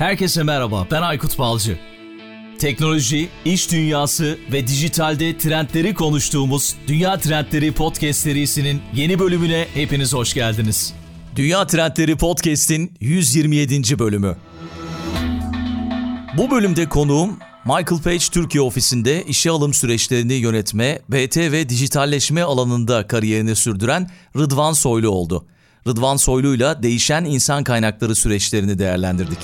Herkese merhaba, ben Aykut Balcı. Teknoloji, iş dünyası ve dijitalde trendleri konuştuğumuz Dünya Trendleri Podcast serisinin yeni bölümüne hepiniz hoş geldiniz. Dünya Trendleri Podcast'in 127. bölümü. Bu bölümde konuğum Michael Page Türkiye ofisinde işe alım süreçlerini yönetme, BT ve dijitalleşme alanında kariyerini sürdüren Rıdvan Soylu oldu. Rıdvan Soylu'yla değişen insan kaynakları süreçlerini değerlendirdik.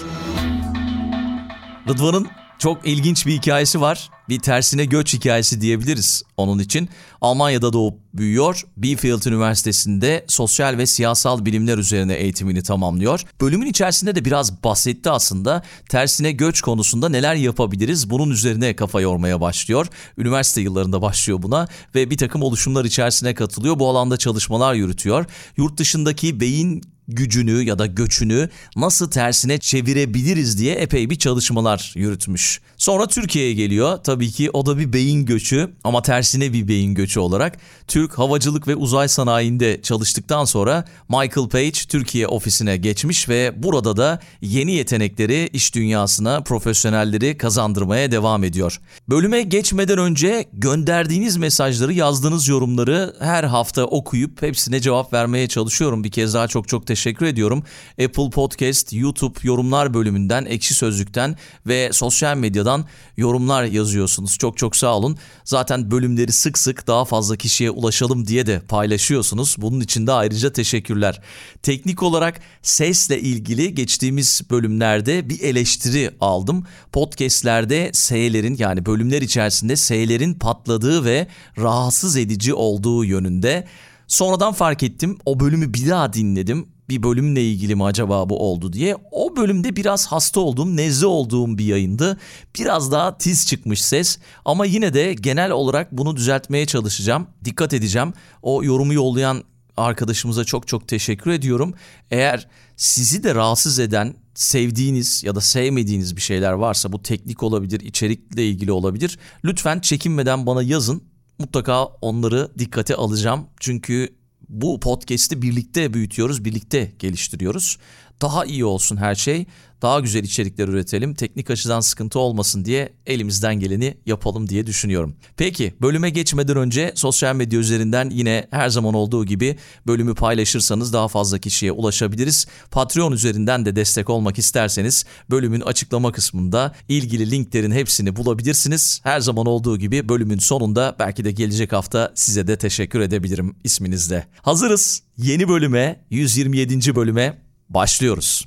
Rıdvan'ın çok ilginç bir hikayesi var. Bir tersine göç hikayesi diyebiliriz onun için. Almanya'da doğup büyüyor. Bielefeld Üniversitesi'nde sosyal ve siyasal bilimler üzerine eğitimini tamamlıyor. Bölümün içerisinde de biraz bahsetti aslında. Tersine göç konusunda neler yapabiliriz bunun üzerine kafa yormaya başlıyor. Üniversite yıllarında başlıyor buna ve bir takım oluşumlar içerisine katılıyor. Bu alanda çalışmalar yürütüyor. Yurt dışındaki beyin gücünü ya da göçünü nasıl tersine çevirebiliriz diye epey bir çalışmalar yürütmüş. Sonra Türkiye'ye geliyor. Tabii ki o da bir beyin göçü ama tersine bir beyin göçü olarak. Türk Havacılık ve Uzay Sanayi'nde çalıştıktan sonra Michael Page Türkiye ofisine geçmiş ve burada da yeni yetenekleri iş dünyasına profesyonelleri kazandırmaya devam ediyor. Bölüme geçmeden önce gönderdiğiniz mesajları, yazdığınız yorumları her hafta okuyup hepsine cevap vermeye çalışıyorum. Bir kez daha çok çok teşekkür ediyorum. Apple Podcast, YouTube yorumlar bölümünden, Ekşi Sözlük'ten ve sosyal medyadan yorumlar yazıyorsunuz. Çok çok sağ olun. Zaten bölümleri sık sık daha fazla kişiye ulaşalım diye de paylaşıyorsunuz. Bunun için de ayrıca teşekkürler. Teknik olarak sesle ilgili geçtiğimiz bölümlerde bir eleştiri aldım. Podcast'lerde S'lerin yani bölümler içerisinde S'lerin patladığı ve rahatsız edici olduğu yönünde. Sonradan fark ettim. O bölümü bir daha dinledim bir bölümle ilgili mi acaba bu oldu diye. O bölümde biraz hasta olduğum, nezle olduğum bir yayındı. Biraz daha tiz çıkmış ses ama yine de genel olarak bunu düzeltmeye çalışacağım. Dikkat edeceğim. O yorumu yollayan arkadaşımıza çok çok teşekkür ediyorum. Eğer sizi de rahatsız eden sevdiğiniz ya da sevmediğiniz bir şeyler varsa bu teknik olabilir, içerikle ilgili olabilir. Lütfen çekinmeden bana yazın. Mutlaka onları dikkate alacağım. Çünkü bu podcast'i birlikte büyütüyoruz, birlikte geliştiriyoruz. Daha iyi olsun her şey daha güzel içerikler üretelim, teknik açıdan sıkıntı olmasın diye elimizden geleni yapalım diye düşünüyorum. Peki bölüme geçmeden önce sosyal medya üzerinden yine her zaman olduğu gibi bölümü paylaşırsanız daha fazla kişiye ulaşabiliriz. Patreon üzerinden de destek olmak isterseniz bölümün açıklama kısmında ilgili linklerin hepsini bulabilirsiniz. Her zaman olduğu gibi bölümün sonunda belki de gelecek hafta size de teşekkür edebilirim isminizle. Hazırız. Yeni bölüme 127. bölüme başlıyoruz.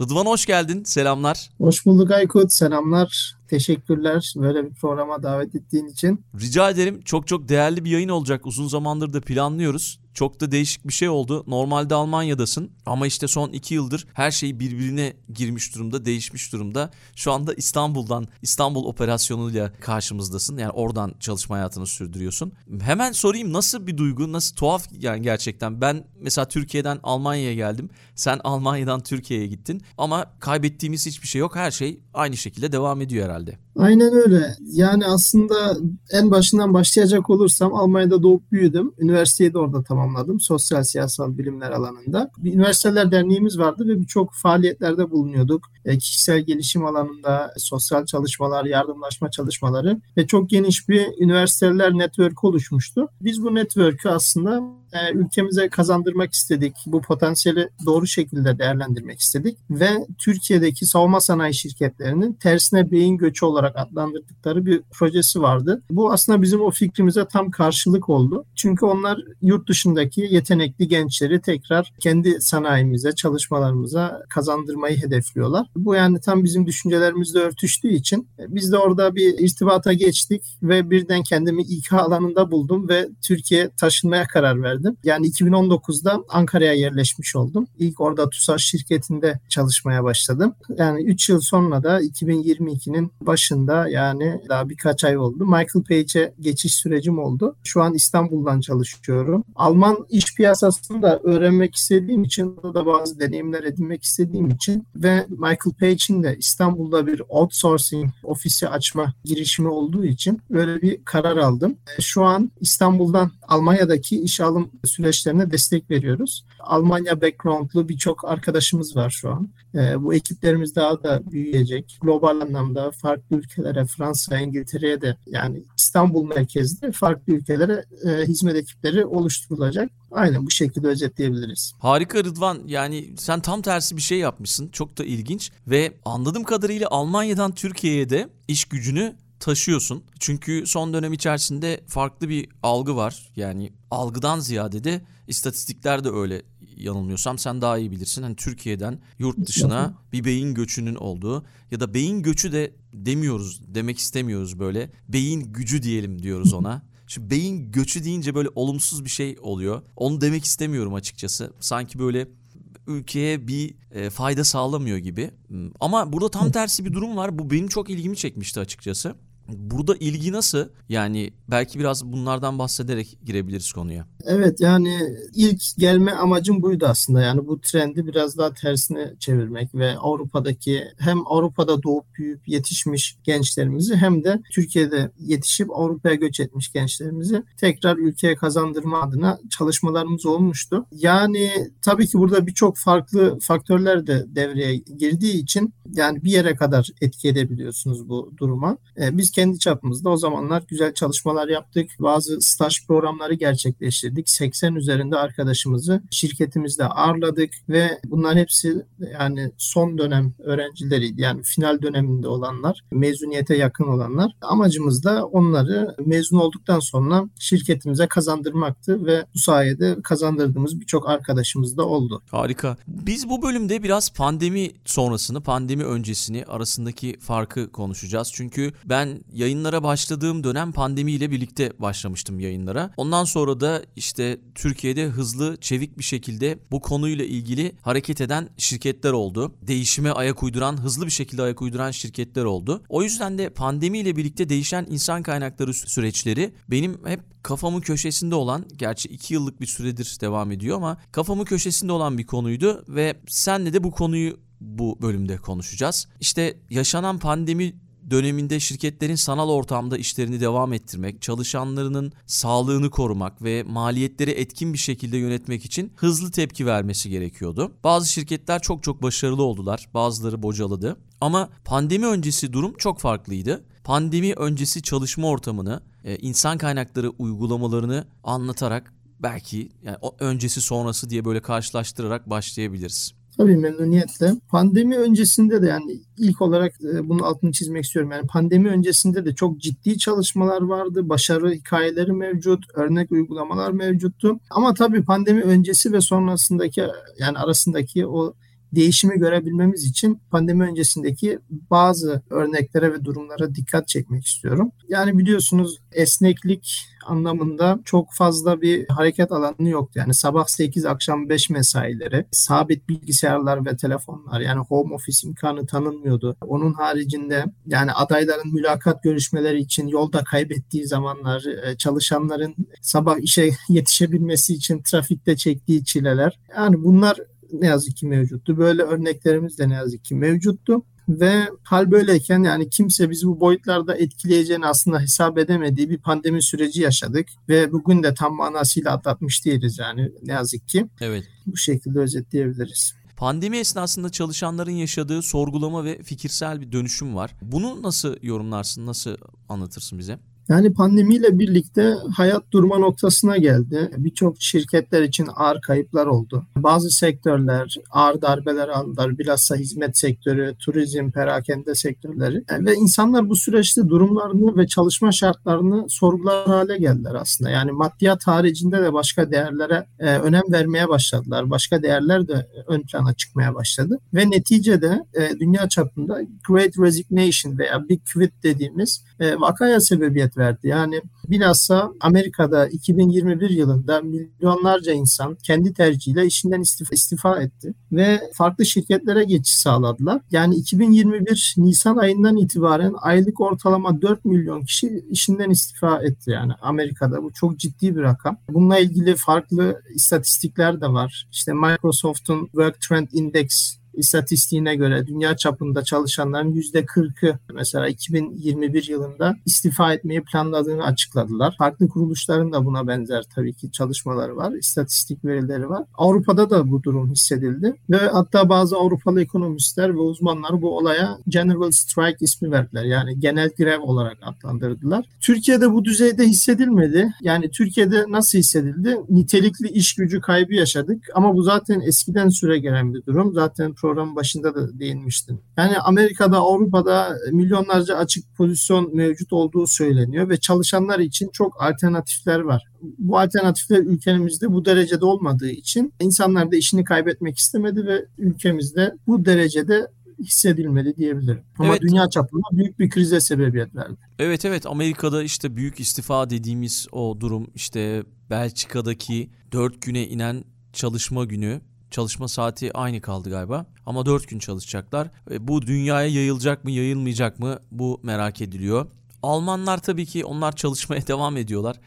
Rıdvan hoş geldin. Selamlar. Hoş bulduk Aykut. Selamlar. Teşekkürler böyle bir programa davet ettiğin için. Rica ederim. Çok çok değerli bir yayın olacak. Uzun zamandır da planlıyoruz. Çok da değişik bir şey oldu. Normalde Almanya'dasın ama işte son iki yıldır her şey birbirine girmiş durumda, değişmiş durumda. Şu anda İstanbul'dan, İstanbul operasyonuyla karşımızdasın. Yani oradan çalışma hayatını sürdürüyorsun. Hemen sorayım nasıl bir duygu, nasıl tuhaf yani gerçekten. Ben mesela Türkiye'den Almanya'ya geldim. Sen Almanya'dan Türkiye'ye gittin. Ama kaybettiğimiz hiçbir şey yok. Her şey aynı şekilde devam ediyor herhalde. Aynen öyle. Yani aslında en başından başlayacak olursam Almanya'da doğup büyüdüm. Üniversiteyi de orada tamamladım. Sosyal siyasal bilimler alanında. Bir üniversiteler derneğimiz vardı ve birçok faaliyetlerde bulunuyorduk. E, kişisel gelişim alanında sosyal çalışmalar, yardımlaşma çalışmaları ve çok geniş bir üniversiteler network oluşmuştu. Biz bu network'ü aslında e, ülkemize kazandırmak istedik. Bu potansiyeli doğru şekilde değerlendirmek istedik ve Türkiye'deki savunma sanayi şirketlerinin tersine beyin göçü olarak adlandırdıkları bir projesi vardı. Bu aslında bizim o fikrimize tam karşılık oldu. Çünkü onlar yurt dışındaki yetenekli gençleri tekrar kendi sanayimize, çalışmalarımıza kazandırmayı hedefliyorlar. Bu yani tam bizim düşüncelerimizle örtüştüğü için biz de orada bir irtibata geçtik ve birden kendimi İK alanında buldum ve Türkiye taşınmaya karar verdim verdim. Yani 2019'da Ankara'ya yerleşmiş oldum. İlk orada TUSAŞ şirketinde çalışmaya başladım. Yani 3 yıl sonra da 2022'nin başında yani daha birkaç ay oldu. Michael Page'e geçiş sürecim oldu. Şu an İstanbul'dan çalışıyorum. Alman iş piyasasını da öğrenmek istediğim için, da bazı deneyimler edinmek istediğim için ve Michael Page'in de İstanbul'da bir outsourcing ofisi açma girişimi olduğu için böyle bir karar aldım. Şu an İstanbul'dan Almanya'daki iş alım süreçlerine destek veriyoruz. Almanya backgroundlu birçok arkadaşımız var şu an. E, bu ekiplerimiz daha da büyüyecek. Global anlamda farklı ülkelere, Fransa, İngiltere'ye de yani İstanbul merkezli farklı ülkelere e, hizmet ekipleri oluşturulacak. Aynen bu şekilde özetleyebiliriz. Harika Rıdvan. Yani sen tam tersi bir şey yapmışsın. Çok da ilginç ve anladığım kadarıyla Almanya'dan Türkiye'ye de iş gücünü taşıyorsun. Çünkü son dönem içerisinde farklı bir algı var. Yani algıdan ziyade de istatistikler de öyle yanılmıyorsam sen daha iyi bilirsin. Hani Türkiye'den yurt dışına bir beyin göçünün olduğu ya da beyin göçü de demiyoruz demek istemiyoruz böyle. Beyin gücü diyelim diyoruz ona. Şimdi beyin göçü deyince böyle olumsuz bir şey oluyor. Onu demek istemiyorum açıkçası. Sanki böyle ülkeye bir e, fayda sağlamıyor gibi. Ama burada tam tersi bir durum var. Bu benim çok ilgimi çekmişti açıkçası. Burada ilgi nasıl? Yani belki biraz bunlardan bahsederek girebiliriz konuya. Evet yani ilk gelme amacım buydu aslında. Yani bu trendi biraz daha tersine çevirmek ve Avrupa'daki hem Avrupa'da doğup büyüyüp yetişmiş gençlerimizi hem de Türkiye'de yetişip Avrupa'ya göç etmiş gençlerimizi tekrar ülkeye kazandırma adına çalışmalarımız olmuştu. Yani tabii ki burada birçok farklı faktörler de devreye girdiği için yani bir yere kadar etki edebiliyorsunuz bu duruma. Ee, biz kendi çapımızda o zamanlar güzel çalışmalar yaptık. Bazı staj programları gerçekleştirdik. 80 üzerinde arkadaşımızı şirketimizde ağırladık ve bunlar hepsi yani son dönem öğrencileriydi. Yani final döneminde olanlar, mezuniyete yakın olanlar. Amacımız da onları mezun olduktan sonra şirketimize kazandırmaktı ve bu sayede kazandırdığımız birçok arkadaşımız da oldu. Harika. Biz bu bölümde biraz pandemi sonrasını, pandemi öncesini arasındaki farkı konuşacağız. Çünkü ben yayınlara başladığım dönem pandemiyle birlikte başlamıştım yayınlara. Ondan sonra da işte Türkiye'de hızlı, çevik bir şekilde bu konuyla ilgili hareket eden şirketler oldu. Değişime ayak uyduran, hızlı bir şekilde ayak uyduran şirketler oldu. O yüzden de pandemiyle birlikte değişen insan kaynakları süreçleri benim hep kafamın köşesinde olan, gerçi iki yıllık bir süredir devam ediyor ama kafamın köşesinde olan bir konuydu ve senle de bu konuyu bu bölümde konuşacağız. İşte yaşanan pandemi döneminde şirketlerin sanal ortamda işlerini devam ettirmek, çalışanlarının sağlığını korumak ve maliyetleri etkin bir şekilde yönetmek için hızlı tepki vermesi gerekiyordu. Bazı şirketler çok çok başarılı oldular, bazıları bocaladı. Ama pandemi öncesi durum çok farklıydı. Pandemi öncesi çalışma ortamını, e, insan kaynakları uygulamalarını anlatarak belki yani öncesi sonrası diye böyle karşılaştırarak başlayabiliriz. Tabii memnuniyetle. Pandemi öncesinde de yani ilk olarak e, bunu altını çizmek istiyorum. Yani pandemi öncesinde de çok ciddi çalışmalar vardı. Başarı hikayeleri mevcut, örnek uygulamalar mevcuttu. Ama tabii pandemi öncesi ve sonrasındaki yani arasındaki o değişimi görebilmemiz için pandemi öncesindeki bazı örneklere ve durumlara dikkat çekmek istiyorum. Yani biliyorsunuz esneklik anlamında çok fazla bir hareket alanı yoktu. Yani sabah 8 akşam 5 mesaileri, sabit bilgisayarlar ve telefonlar yani home office imkanı tanınmıyordu. Onun haricinde yani adayların mülakat görüşmeleri için yolda kaybettiği zamanlar, e, çalışanların sabah işe yetişebilmesi için trafikte çektiği çileler. Yani bunlar ne yazık ki mevcuttu. Böyle örneklerimiz de ne yazık ki mevcuttu. Ve hal böyleyken yani kimse bizi bu boyutlarda etkileyeceğini aslında hesap edemediği bir pandemi süreci yaşadık. Ve bugün de tam manasıyla atlatmış değiliz yani ne yazık ki. Evet. Bu şekilde özetleyebiliriz. Pandemi esnasında çalışanların yaşadığı sorgulama ve fikirsel bir dönüşüm var. Bunu nasıl yorumlarsın, nasıl anlatırsın bize? Yani pandemiyle birlikte hayat durma noktasına geldi. Birçok şirketler için ağır kayıplar oldu. Bazı sektörler ağır darbeler aldılar. Bilhassa hizmet sektörü, turizm, perakende sektörleri. Ve insanlar bu süreçte durumlarını ve çalışma şartlarını sorgular hale geldiler aslında. Yani maddiyat haricinde de başka değerlere e, önem vermeye başladılar. Başka değerler de ön plana çıkmaya başladı. Ve neticede e, dünya çapında Great Resignation veya Big Quit dediğimiz e, vakaya sebebiyet verdi. Yani bilhassa Amerika'da 2021 yılında milyonlarca insan kendi tercihiyle işinden istifa, istifa etti ve farklı şirketlere geçiş sağladılar. Yani 2021 Nisan ayından itibaren aylık ortalama 4 milyon kişi işinden istifa etti yani Amerika'da. Bu çok ciddi bir rakam. Bununla ilgili farklı istatistikler de var. İşte Microsoft'un Work Trend Index istatistiğine göre dünya çapında çalışanların %40'ı mesela 2021 yılında istifa etmeyi planladığını açıkladılar. Farklı kuruluşların da buna benzer tabii ki çalışmaları var, istatistik verileri var. Avrupa'da da bu durum hissedildi ve hatta bazı Avrupalı ekonomistler ve uzmanlar bu olaya General Strike ismi verdiler. Yani genel grev olarak adlandırdılar. Türkiye'de bu düzeyde hissedilmedi. Yani Türkiye'de nasıl hissedildi? Nitelikli iş gücü kaybı yaşadık ama bu zaten eskiden süre gelen bir durum. Zaten programın başında da değinmiştin. Yani Amerika'da, Avrupa'da milyonlarca açık pozisyon mevcut olduğu söyleniyor ve çalışanlar için çok alternatifler var. Bu alternatifler ülkemizde bu derecede olmadığı için insanlar da işini kaybetmek istemedi ve ülkemizde bu derecede hissedilmedi diyebilirim. Ama evet. dünya çapında büyük bir krize sebebiyet verdi. Evet evet Amerika'da işte büyük istifa dediğimiz o durum işte Belçika'daki 4 güne inen çalışma günü Çalışma saati aynı kaldı galiba. Ama 4 gün çalışacaklar. Bu dünyaya yayılacak mı yayılmayacak mı bu merak ediliyor. Almanlar tabii ki onlar çalışmaya devam ediyorlar.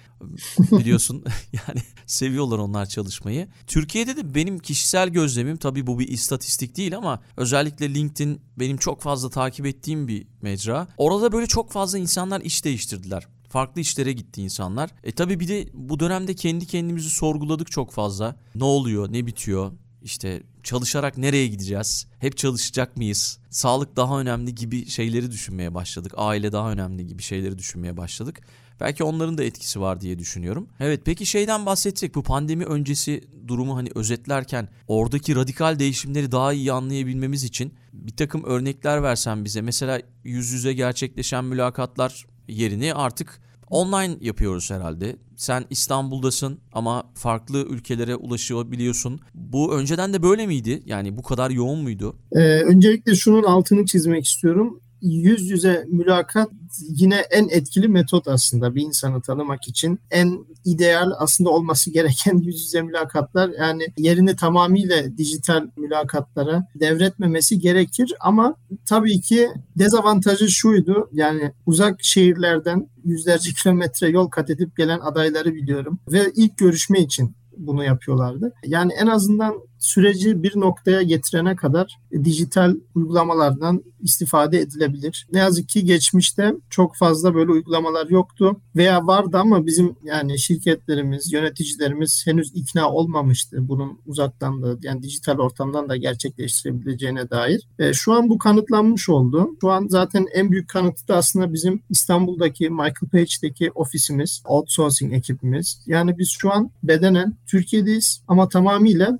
Biliyorsun yani seviyorlar onlar çalışmayı. Türkiye'de de benim kişisel gözlemim tabii bu bir istatistik değil ama özellikle LinkedIn benim çok fazla takip ettiğim bir mecra. Orada böyle çok fazla insanlar iş değiştirdiler. Farklı işlere gitti insanlar. E tabii bir de bu dönemde kendi kendimizi sorguladık çok fazla. Ne oluyor, ne bitiyor? İşte çalışarak nereye gideceğiz? Hep çalışacak mıyız? Sağlık daha önemli gibi şeyleri düşünmeye başladık. Aile daha önemli gibi şeyleri düşünmeye başladık. Belki onların da etkisi var diye düşünüyorum. Evet peki şeyden bahsedecek bu pandemi öncesi durumu hani özetlerken oradaki radikal değişimleri daha iyi anlayabilmemiz için bir takım örnekler versen bize. Mesela yüz yüze gerçekleşen mülakatlar yerini artık Online yapıyoruz herhalde. Sen İstanbul'dasın ama farklı ülkelere ulaşabiliyorsun. Bu önceden de böyle miydi? Yani bu kadar yoğun muydu? Ee, öncelikle şunun altını çizmek istiyorum yüz yüze mülakat yine en etkili metot aslında bir insanı tanımak için. En ideal aslında olması gereken yüz yüze mülakatlar yani yerini tamamıyla dijital mülakatlara devretmemesi gerekir ama tabii ki dezavantajı şuydu yani uzak şehirlerden yüzlerce kilometre yol kat edip gelen adayları biliyorum ve ilk görüşme için bunu yapıyorlardı. Yani en azından süreci bir noktaya getirene kadar dijital uygulamalardan istifade edilebilir. Ne yazık ki geçmişte çok fazla böyle uygulamalar yoktu veya vardı ama bizim yani şirketlerimiz, yöneticilerimiz henüz ikna olmamıştı bunun uzaktan da yani dijital ortamdan da gerçekleştirebileceğine dair. E, şu an bu kanıtlanmış oldu. Şu an zaten en büyük kanıtı da aslında bizim İstanbul'daki Michael Page'deki ofisimiz, outsourcing ekibimiz. Yani biz şu an bedenen Türkiye'deyiz ama tamamıyla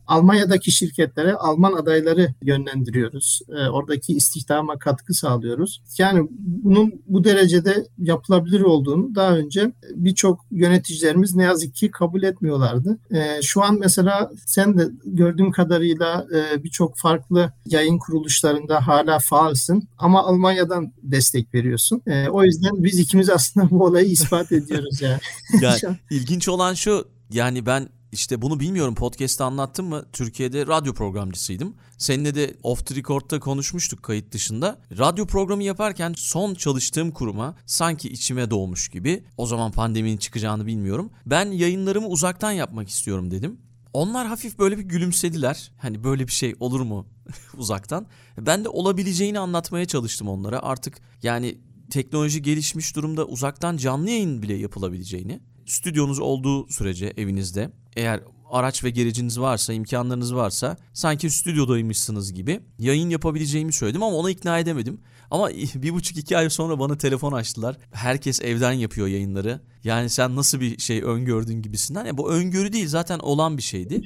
Almanya'daki şirketlere Alman adayları yönlendiriyoruz. E, oradaki istihdama katkı sağlıyoruz. Yani bunun bu derecede yapılabilir olduğunu daha önce birçok yöneticilerimiz ne yazık ki kabul etmiyorlardı. E, şu an mesela sen de gördüğüm kadarıyla e, birçok farklı yayın kuruluşlarında hala faalsın ama Almanya'dan destek veriyorsun. E, o yüzden biz ikimiz aslında bu olayı ispat ediyoruz yani. yani ilginç olan şu yani ben işte bunu bilmiyorum podcast'ta anlattım mı? Türkiye'de radyo programcısıydım. Seninle de off the record'da konuşmuştuk kayıt dışında. Radyo programı yaparken son çalıştığım kuruma sanki içime doğmuş gibi. O zaman pandeminin çıkacağını bilmiyorum. Ben yayınlarımı uzaktan yapmak istiyorum dedim. Onlar hafif böyle bir gülümsediler. Hani böyle bir şey olur mu uzaktan? Ben de olabileceğini anlatmaya çalıştım onlara. Artık yani teknoloji gelişmiş durumda uzaktan canlı yayın bile yapılabileceğini stüdyonuz olduğu sürece evinizde eğer araç ve gericiniz varsa, imkanlarınız varsa sanki stüdyodaymışsınız gibi yayın yapabileceğimi söyledim ama ona ikna edemedim. Ama bir buçuk iki ay sonra bana telefon açtılar. Herkes evden yapıyor yayınları. Yani sen nasıl bir şey öngördün gibisinden. Ya bu öngörü değil zaten olan bir şeydi.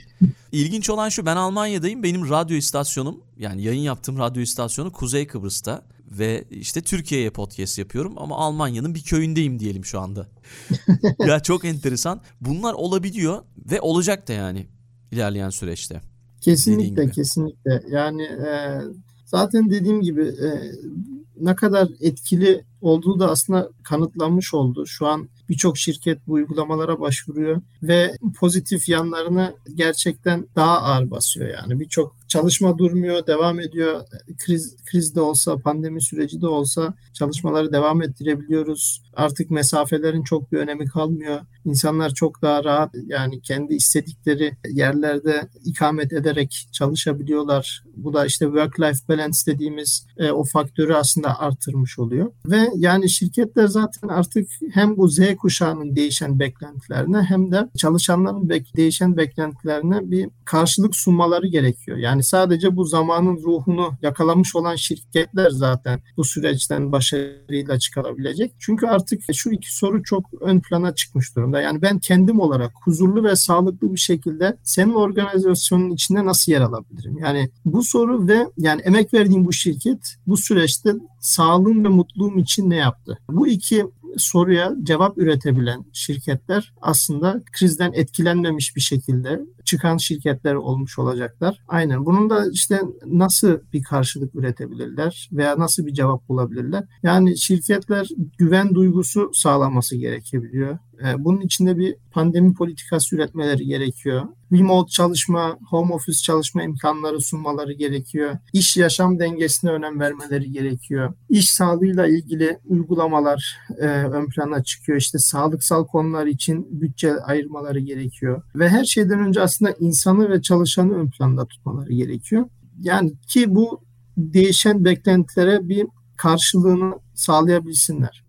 İlginç olan şu ben Almanya'dayım. Benim radyo istasyonum yani yayın yaptığım radyo istasyonu Kuzey Kıbrıs'ta ve işte Türkiye'ye podcast yapıyorum ama Almanya'nın bir köyündeyim diyelim şu anda. ya çok enteresan. Bunlar olabiliyor ve olacak da yani ilerleyen süreçte. Kesinlikle kesinlikle. Yani e, zaten dediğim gibi e, ne kadar etkili olduğu da aslında kanıtlanmış oldu. Şu an birçok şirket bu uygulamalara başvuruyor ve pozitif yanlarını gerçekten daha ağır basıyor yani. Birçok çalışma durmuyor, devam ediyor. Kriz kriz de olsa, pandemi süreci de olsa çalışmaları devam ettirebiliyoruz. Artık mesafelerin çok bir önemi kalmıyor. İnsanlar çok daha rahat yani kendi istedikleri yerlerde ikamet ederek çalışabiliyorlar. Bu da işte work-life balance dediğimiz e, o faktörü aslında artırmış oluyor. Ve yani şirketler zaten artık hem bu Z kuşağının değişen beklentilerine hem de çalışanların bek değişen beklentilerine bir karşılık sunmaları gerekiyor. Yani sadece bu zamanın ruhunu yakalamış olan şirketler zaten bu süreçten başarıyla çıkarabilecek. Çünkü artık şu iki soru çok ön plana çıkmış durumda. Yani ben kendim olarak huzurlu ve sağlıklı bir şekilde senin organizasyonun içinde nasıl yer alabilirim? Yani bu soru ve yani emek verdiğim bu şirket bu süreçte sağlığım ve mutluluğum için ne yaptı? Bu iki soruya cevap üretebilen şirketler aslında krizden etkilenmemiş bir şekilde çıkan şirketler olmuş olacaklar. Aynen. Bunun da işte nasıl bir karşılık üretebilirler veya nasıl bir cevap bulabilirler? Yani şirketler güven duygusu sağlaması gerekebiliyor. Ee, bunun içinde bir pandemi politikası üretmeleri gerekiyor. Remote çalışma, home office çalışma imkanları sunmaları gerekiyor. İş yaşam dengesine önem vermeleri gerekiyor. İş sağlığıyla ilgili uygulamalar e, ön plana çıkıyor. İşte sağlıksal konular için bütçe ayırmaları gerekiyor. Ve her şeyden önce aslında insanı ve çalışanı ön planda tutmaları gerekiyor. Yani ki bu değişen beklentilere bir karşılığını sağlayabilsinler.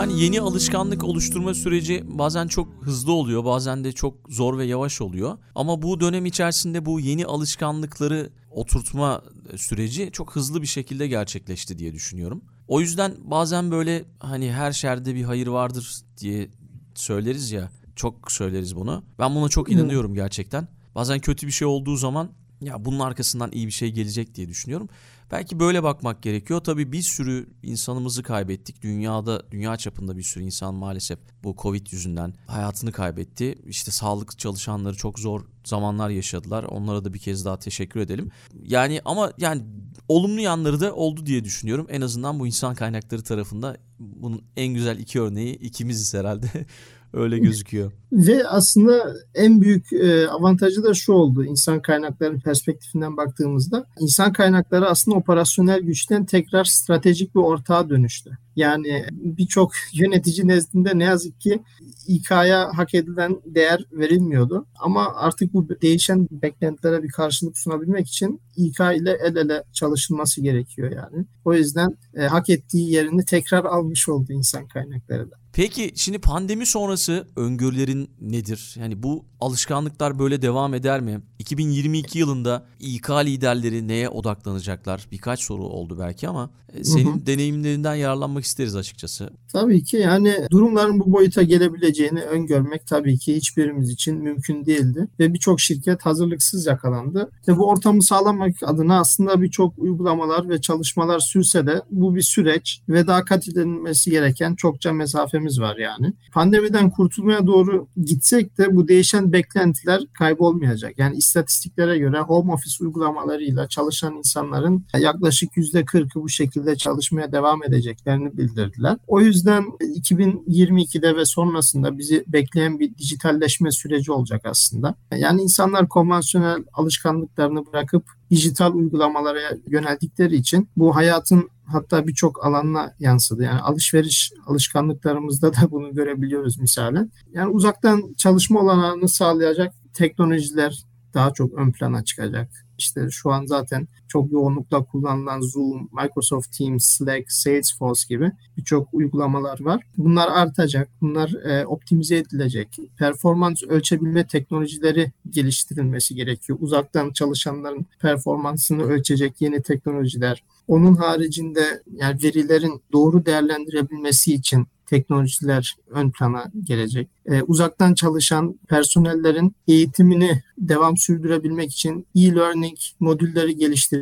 Yani yeni alışkanlık oluşturma süreci bazen çok hızlı oluyor, bazen de çok zor ve yavaş oluyor. Ama bu dönem içerisinde bu yeni alışkanlıkları oturtma süreci çok hızlı bir şekilde gerçekleşti diye düşünüyorum. O yüzden bazen böyle hani her şerde bir hayır vardır diye söyleriz ya. Çok söyleriz bunu. Ben buna çok inanıyorum gerçekten. Bazen kötü bir şey olduğu zaman ya bunun arkasından iyi bir şey gelecek diye düşünüyorum. Belki böyle bakmak gerekiyor. Tabii bir sürü insanımızı kaybettik. Dünyada, dünya çapında bir sürü insan maalesef bu Covid yüzünden hayatını kaybetti. İşte sağlık çalışanları çok zor zamanlar yaşadılar. Onlara da bir kez daha teşekkür edelim. Yani ama yani olumlu yanları da oldu diye düşünüyorum. En azından bu insan kaynakları tarafında bunun en güzel iki örneği ikimiziz herhalde. Öyle gözüküyor. Ve aslında en büyük e, avantajı da şu oldu insan kaynakları perspektifinden baktığımızda. insan kaynakları aslında operasyonel güçten tekrar stratejik bir ortağa dönüştü. Yani birçok yönetici nezdinde ne yazık ki İK'ya hak edilen değer verilmiyordu. Ama artık bu değişen beklentilere bir karşılık sunabilmek için İK ile el ele çalışılması gerekiyor yani. O yüzden e, hak ettiği yerini tekrar almış oldu insan kaynakları da. Peki şimdi pandemi sonrası öngörülerin nedir? Yani bu alışkanlıklar böyle devam eder mi? 2022 yılında İK liderleri neye odaklanacaklar? Birkaç soru oldu belki ama e, senin hı hı. deneyimlerinden yararlanmak isteriz açıkçası. Tabii ki yani durumların bu boyuta gelebileceğini öngörmek tabii ki hiçbirimiz için mümkün değildi. Ve birçok şirket hazırlıksız yakalandı. Ve bu ortamı sağlamak adına aslında birçok uygulamalar ve çalışmalar sürse de bu bir süreç ve daha kat edilmesi gereken çokça mesafemiz var yani. Pandemiden kurtulmaya doğru gitsek de bu değişen beklentiler kaybolmayacak. Yani istatistiklere göre home office uygulamalarıyla çalışan insanların yaklaşık %40'ı bu şekilde çalışmaya devam edeceklerini bildirdiler. O yüzden 2022'de ve sonrasında bizi bekleyen bir dijitalleşme süreci olacak aslında. Yani insanlar konvansiyonel alışkanlıklarını bırakıp dijital uygulamalara yöneldikleri için bu hayatın hatta birçok alanına yansıdı. Yani alışveriş alışkanlıklarımızda da bunu görebiliyoruz misalen. Yani uzaktan çalışma olanağını sağlayacak teknolojiler daha çok ön plana çıkacak. İşte şu an zaten çok yoğunlukla kullanılan Zoom, Microsoft Teams, Slack, Salesforce gibi birçok uygulamalar var. Bunlar artacak, bunlar e, optimize edilecek. Performans ölçebilme teknolojileri geliştirilmesi gerekiyor. Uzaktan çalışanların performansını ölçecek yeni teknolojiler. Onun haricinde yani verilerin doğru değerlendirebilmesi için teknolojiler ön plana gelecek. Ee, uzaktan çalışan personellerin eğitimini devam sürdürebilmek için e-learning modülleri geliştirilmesi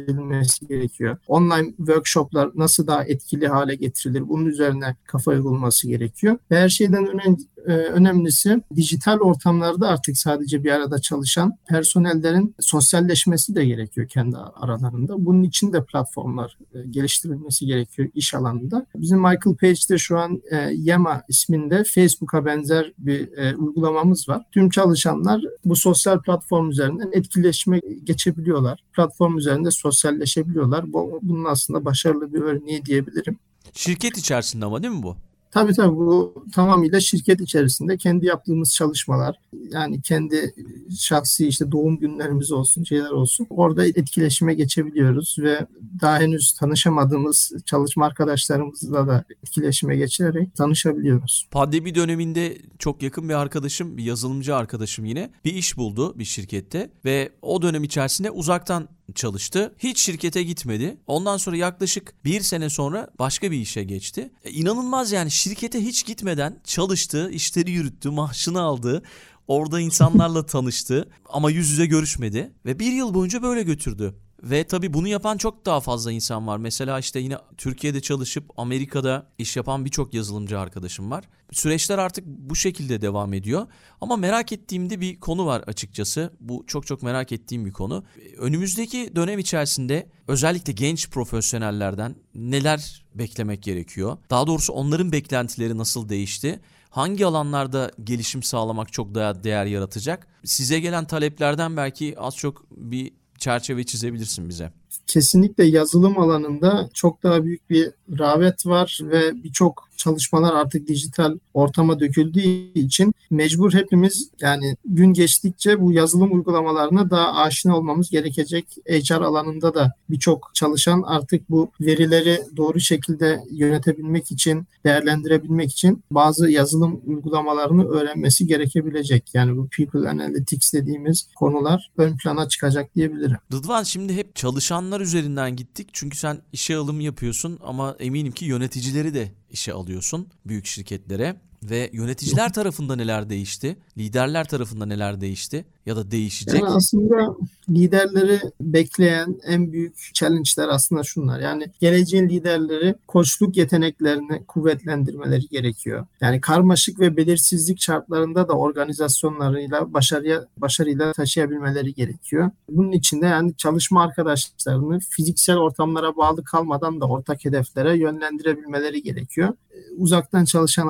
gerekiyor. Online workshoplar nasıl daha etkili hale getirilir? Bunun üzerine kafa yorulması gerekiyor. Her şeyden önemli, önemlisi dijital ortamlarda artık sadece bir arada çalışan personellerin sosyalleşmesi de gerekiyor kendi aralarında. Bunun için de platformlar e, geliştirilmesi gerekiyor iş alanında. Bizim Michael Page'de şu an e, Yama isminde Facebook'a benzer bir uygulamamız var. Tüm çalışanlar bu sosyal platform üzerinden etkileşime geçebiliyorlar. Platform üzerinde sosyalleşebiliyorlar. Bu, bunun aslında başarılı bir örneği diyebilirim. Şirket içerisinde ama değil mi bu? Tabii tabii bu tamamıyla şirket içerisinde kendi yaptığımız çalışmalar yani kendi şahsi işte doğum günlerimiz olsun şeyler olsun orada etkileşime geçebiliyoruz ve daha henüz tanışamadığımız çalışma arkadaşlarımızla da etkileşime geçerek tanışabiliyoruz. Pandemi döneminde çok yakın bir arkadaşım bir yazılımcı arkadaşım yine bir iş buldu bir şirkette ve o dönem içerisinde uzaktan çalıştı. Hiç şirkete gitmedi. Ondan sonra yaklaşık bir sene sonra başka bir işe geçti. E, inanılmaz yani şirkete hiç gitmeden çalıştı, işleri yürüttü, maaşını aldı. Orada insanlarla tanıştı ama yüz yüze görüşmedi ve bir yıl boyunca böyle götürdü. Ve tabii bunu yapan çok daha fazla insan var. Mesela işte yine Türkiye'de çalışıp Amerika'da iş yapan birçok yazılımcı arkadaşım var. Süreçler artık bu şekilde devam ediyor. Ama merak ettiğimde bir konu var açıkçası. Bu çok çok merak ettiğim bir konu. Önümüzdeki dönem içerisinde özellikle genç profesyonellerden neler beklemek gerekiyor? Daha doğrusu onların beklentileri nasıl değişti? hangi alanlarda gelişim sağlamak çok daha değer yaratacak? Size gelen taleplerden belki az çok bir çerçeve çizebilirsin bize. Kesinlikle yazılım alanında çok daha büyük bir rağbet var ve birçok çalışmalar artık dijital ortama döküldüğü için mecbur hepimiz yani gün geçtikçe bu yazılım uygulamalarına daha aşina olmamız gerekecek. HR alanında da birçok çalışan artık bu verileri doğru şekilde yönetebilmek için, değerlendirebilmek için bazı yazılım uygulamalarını öğrenmesi gerekebilecek. Yani bu people analytics dediğimiz konular ön plana çıkacak diyebilirim. Rıdvan şimdi hep çalışanlar üzerinden gittik. Çünkü sen işe alım yapıyorsun ama eminim ki yöneticileri de işe alıyorsun büyük şirketlere ve yöneticiler tarafında neler değişti? Liderler tarafında neler değişti ya da değişecek? Yani aslında liderleri bekleyen en büyük challenge'ler aslında şunlar. Yani geleceğin liderleri koçluk yeteneklerini kuvvetlendirmeleri gerekiyor. Yani karmaşık ve belirsizlik şartlarında da organizasyonlarıyla başarıya başarıyla taşıyabilmeleri gerekiyor. Bunun için de yani çalışma arkadaşlarını fiziksel ortamlara bağlı kalmadan da ortak hedeflere yönlendirebilmeleri gerekiyor. Uzaktan çalışan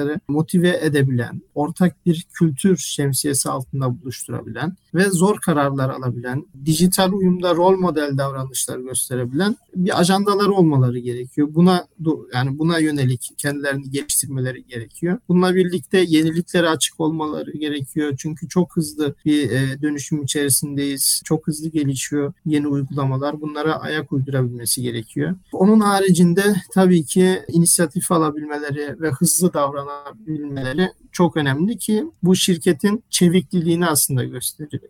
arkadaşları motive edebilen, ortak bir kültür şemsiyesi altında buluşturabilen ve zor kararlar alabilen, dijital uyumda rol model davranışlar gösterebilen bir ajandaları olmaları gerekiyor. Buna yani buna yönelik kendilerini geliştirmeleri gerekiyor. Bununla birlikte yeniliklere açık olmaları gerekiyor. Çünkü çok hızlı bir e, dönüşüm içerisindeyiz. Çok hızlı gelişiyor yeni uygulamalar. Bunlara ayak uydurabilmesi gerekiyor. Onun haricinde tabii ki inisiyatif alabilmeleri ve hızlı davranabilmeleri çok önemli ki bu şirketin çevikliliğini aslında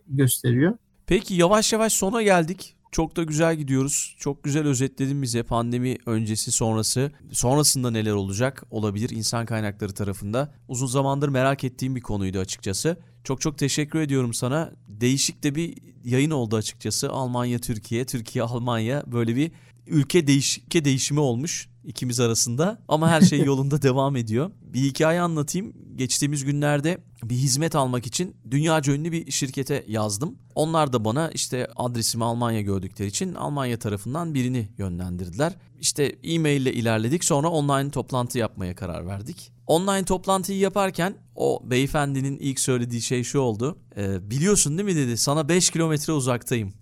gösteriyor. Peki yavaş yavaş sona geldik. Çok da güzel gidiyoruz. Çok güzel özetledin bize pandemi öncesi sonrası. Sonrasında neler olacak olabilir insan kaynakları tarafında. Uzun zamandır merak ettiğim bir konuydu açıkçası. Çok çok teşekkür ediyorum sana. Değişik de bir yayın oldu açıkçası. Almanya Türkiye, Türkiye Almanya böyle bir ülke değişike değişimi olmuş ikimiz arasında ama her şey yolunda devam ediyor. Bir hikaye anlatayım. Geçtiğimiz günlerde bir hizmet almak için dünyaca ünlü bir şirkete yazdım. Onlar da bana işte adresimi Almanya gördükleri için Almanya tarafından birini yönlendirdiler. İşte e-mail ile ilerledik sonra online toplantı yapmaya karar verdik. Online toplantıyı yaparken o beyefendinin ilk söylediği şey şu oldu. E, biliyorsun değil mi dedi sana 5 kilometre uzaktayım.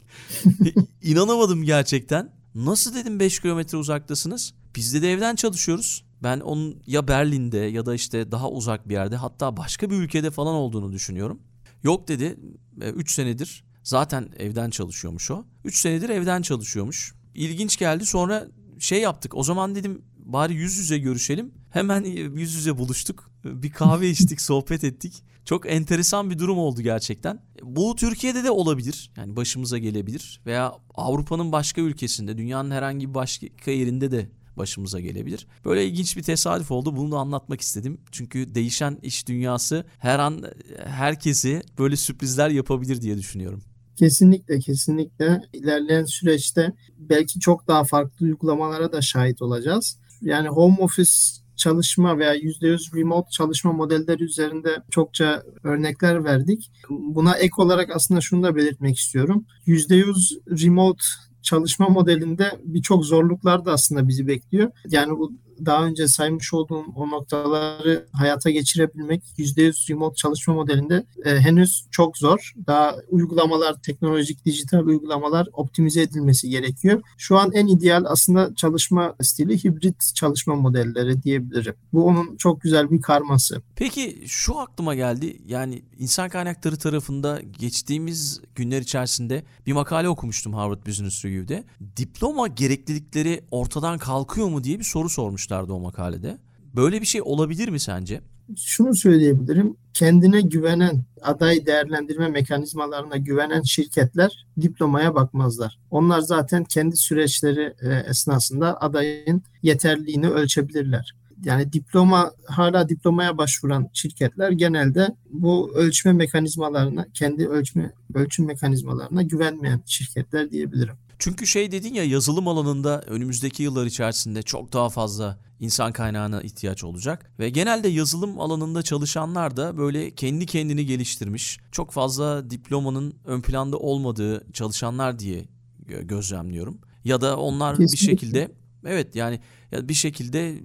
İnanamadım gerçekten. Nasıl dedim 5 kilometre uzaktasınız? Biz de, de evden çalışıyoruz. Ben onun ya Berlin'de ya da işte daha uzak bir yerde hatta başka bir ülkede falan olduğunu düşünüyorum. Yok dedi 3 senedir zaten evden çalışıyormuş o. 3 senedir evden çalışıyormuş. İlginç geldi sonra şey yaptık o zaman dedim bari yüz yüze görüşelim. Hemen yüz yüze buluştuk. Bir kahve içtik, sohbet ettik. Çok enteresan bir durum oldu gerçekten. Bu Türkiye'de de olabilir. Yani başımıza gelebilir veya Avrupa'nın başka ülkesinde, dünyanın herhangi bir başka yerinde de başımıza gelebilir. Böyle ilginç bir tesadüf oldu. Bunu da anlatmak istedim. Çünkü değişen iş dünyası her an herkesi böyle sürprizler yapabilir diye düşünüyorum. Kesinlikle kesinlikle ilerleyen süreçte belki çok daha farklı uygulamalara da şahit olacağız. Yani home office çalışma veya %100 remote çalışma modelleri üzerinde çokça örnekler verdik. Buna ek olarak aslında şunu da belirtmek istiyorum. %100 remote çalışma modelinde birçok zorluklar da aslında bizi bekliyor. Yani bu daha önce saymış olduğum o noktaları hayata geçirebilmek %100 remote çalışma modelinde e, henüz çok zor. Daha uygulamalar, teknolojik, dijital uygulamalar optimize edilmesi gerekiyor. Şu an en ideal aslında çalışma stili hibrit çalışma modelleri diyebilirim. Bu onun çok güzel bir karması. Peki şu aklıma geldi. Yani insan kaynakları tarafında geçtiğimiz günler içerisinde bir makale okumuştum Harvard Business Review'de. Diploma gereklilikleri ortadan kalkıyor mu diye bir soru sormuş sormuşlardı o makalede. Böyle bir şey olabilir mi sence? Şunu söyleyebilirim. Kendine güvenen, aday değerlendirme mekanizmalarına güvenen şirketler diplomaya bakmazlar. Onlar zaten kendi süreçleri e, esnasında adayın yeterliğini ölçebilirler. Yani diploma hala diplomaya başvuran şirketler genelde bu ölçme mekanizmalarına, kendi ölçme ölçüm mekanizmalarına güvenmeyen şirketler diyebilirim. Çünkü şey dedin ya yazılım alanında önümüzdeki yıllar içerisinde çok daha fazla insan kaynağına ihtiyaç olacak ve genelde yazılım alanında çalışanlar da böyle kendi kendini geliştirmiş, çok fazla diplomanın ön planda olmadığı çalışanlar diye gözlemliyorum. Ya da onlar Kesinlikle. bir şekilde evet yani ya bir şekilde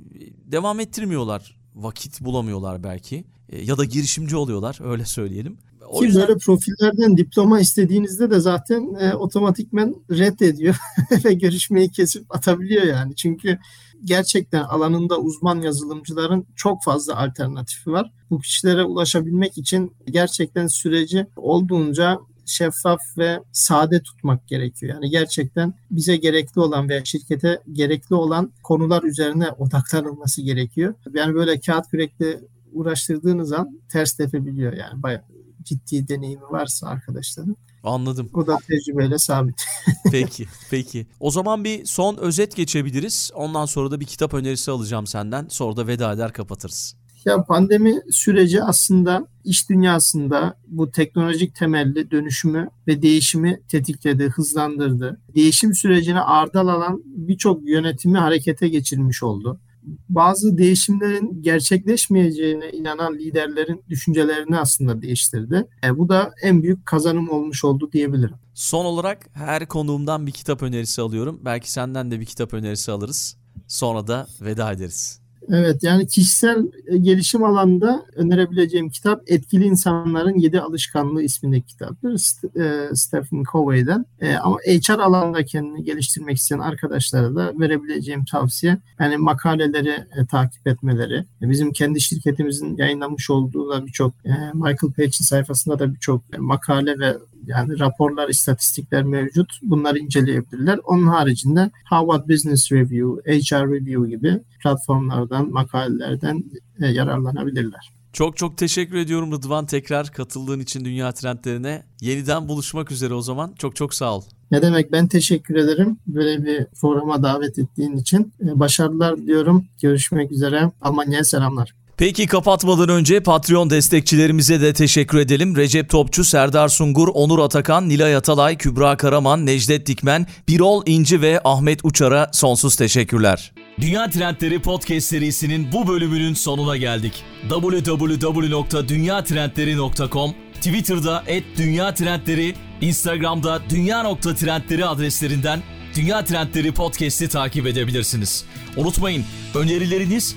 devam ettirmiyorlar. Vakit bulamıyorlar belki e, ya da girişimci oluyorlar öyle söyleyelim. O Ki yüzden... böyle profillerden diploma istediğinizde de zaten e, otomatikmen reddediyor ve görüşmeyi kesip atabiliyor yani. Çünkü gerçekten alanında uzman yazılımcıların çok fazla alternatifi var. Bu kişilere ulaşabilmek için gerçekten süreci olduğunca şeffaf ve sade tutmak gerekiyor. Yani gerçekten bize gerekli olan veya şirkete gerekli olan konular üzerine odaklanılması gerekiyor. Yani böyle kağıt kürekle uğraştırdığınız an ters tepebiliyor yani bayağı ciddi deneyimi varsa arkadaşların. Anladım. O da tecrübeyle sabit. peki, peki. O zaman bir son özet geçebiliriz. Ondan sonra da bir kitap önerisi alacağım senden. Sonra da veda eder kapatırız. Ya pandemi süreci aslında iş dünyasında bu teknolojik temelli dönüşümü ve değişimi tetikledi, hızlandırdı. Değişim sürecine ardal alan birçok yönetimi harekete geçirmiş oldu bazı değişimlerin gerçekleşmeyeceğine inanan liderlerin düşüncelerini aslında değiştirdi. E, bu da en büyük kazanım olmuş oldu diyebilirim. Son olarak her konuğumdan bir kitap önerisi alıyorum. Belki senden de bir kitap önerisi alırız. Sonra da veda ederiz. Evet yani kişisel e, gelişim alanında önerebileceğim kitap Etkili İnsanların Yedi Alışkanlığı ismindeki kitaptır. E, Stephen Covey'den. E, ama HR alanında kendini geliştirmek isteyen arkadaşlara da verebileceğim tavsiye yani makaleleri takip etmeleri. Bizim kendi şirketimizin yayınlamış olduğu da birçok Michael Page'in sayfasında da birçok makale ve yani raporlar, istatistikler mevcut. Bunları inceleyebilirler. Onun haricinde Harvard Business Review, HR Review gibi platformlardan, makalelerden e, yararlanabilirler. Çok çok teşekkür ediyorum Rıdvan tekrar katıldığın için Dünya Trendlerine. Yeniden buluşmak üzere o zaman. Çok çok sağ ol. Ne demek ben teşekkür ederim böyle bir programa davet ettiğin için. E, başarılar diliyorum. Görüşmek üzere. Almanya'ya selamlar. Peki kapatmadan önce Patreon destekçilerimize de teşekkür edelim. Recep Topçu, Serdar Sungur, Onur Atakan, Nilay Atalay, Kübra Karaman, Necdet Dikmen, Birol İnci ve Ahmet Uçar'a sonsuz teşekkürler. Dünya Trendleri Podcast serisinin bu bölümünün sonuna geldik. www.dünyatrendleri.com Twitter'da @dünya_trendleri, Instagram'da dünya.trendleri adreslerinden Dünya Trendleri Podcast'i takip edebilirsiniz. Unutmayın önerileriniz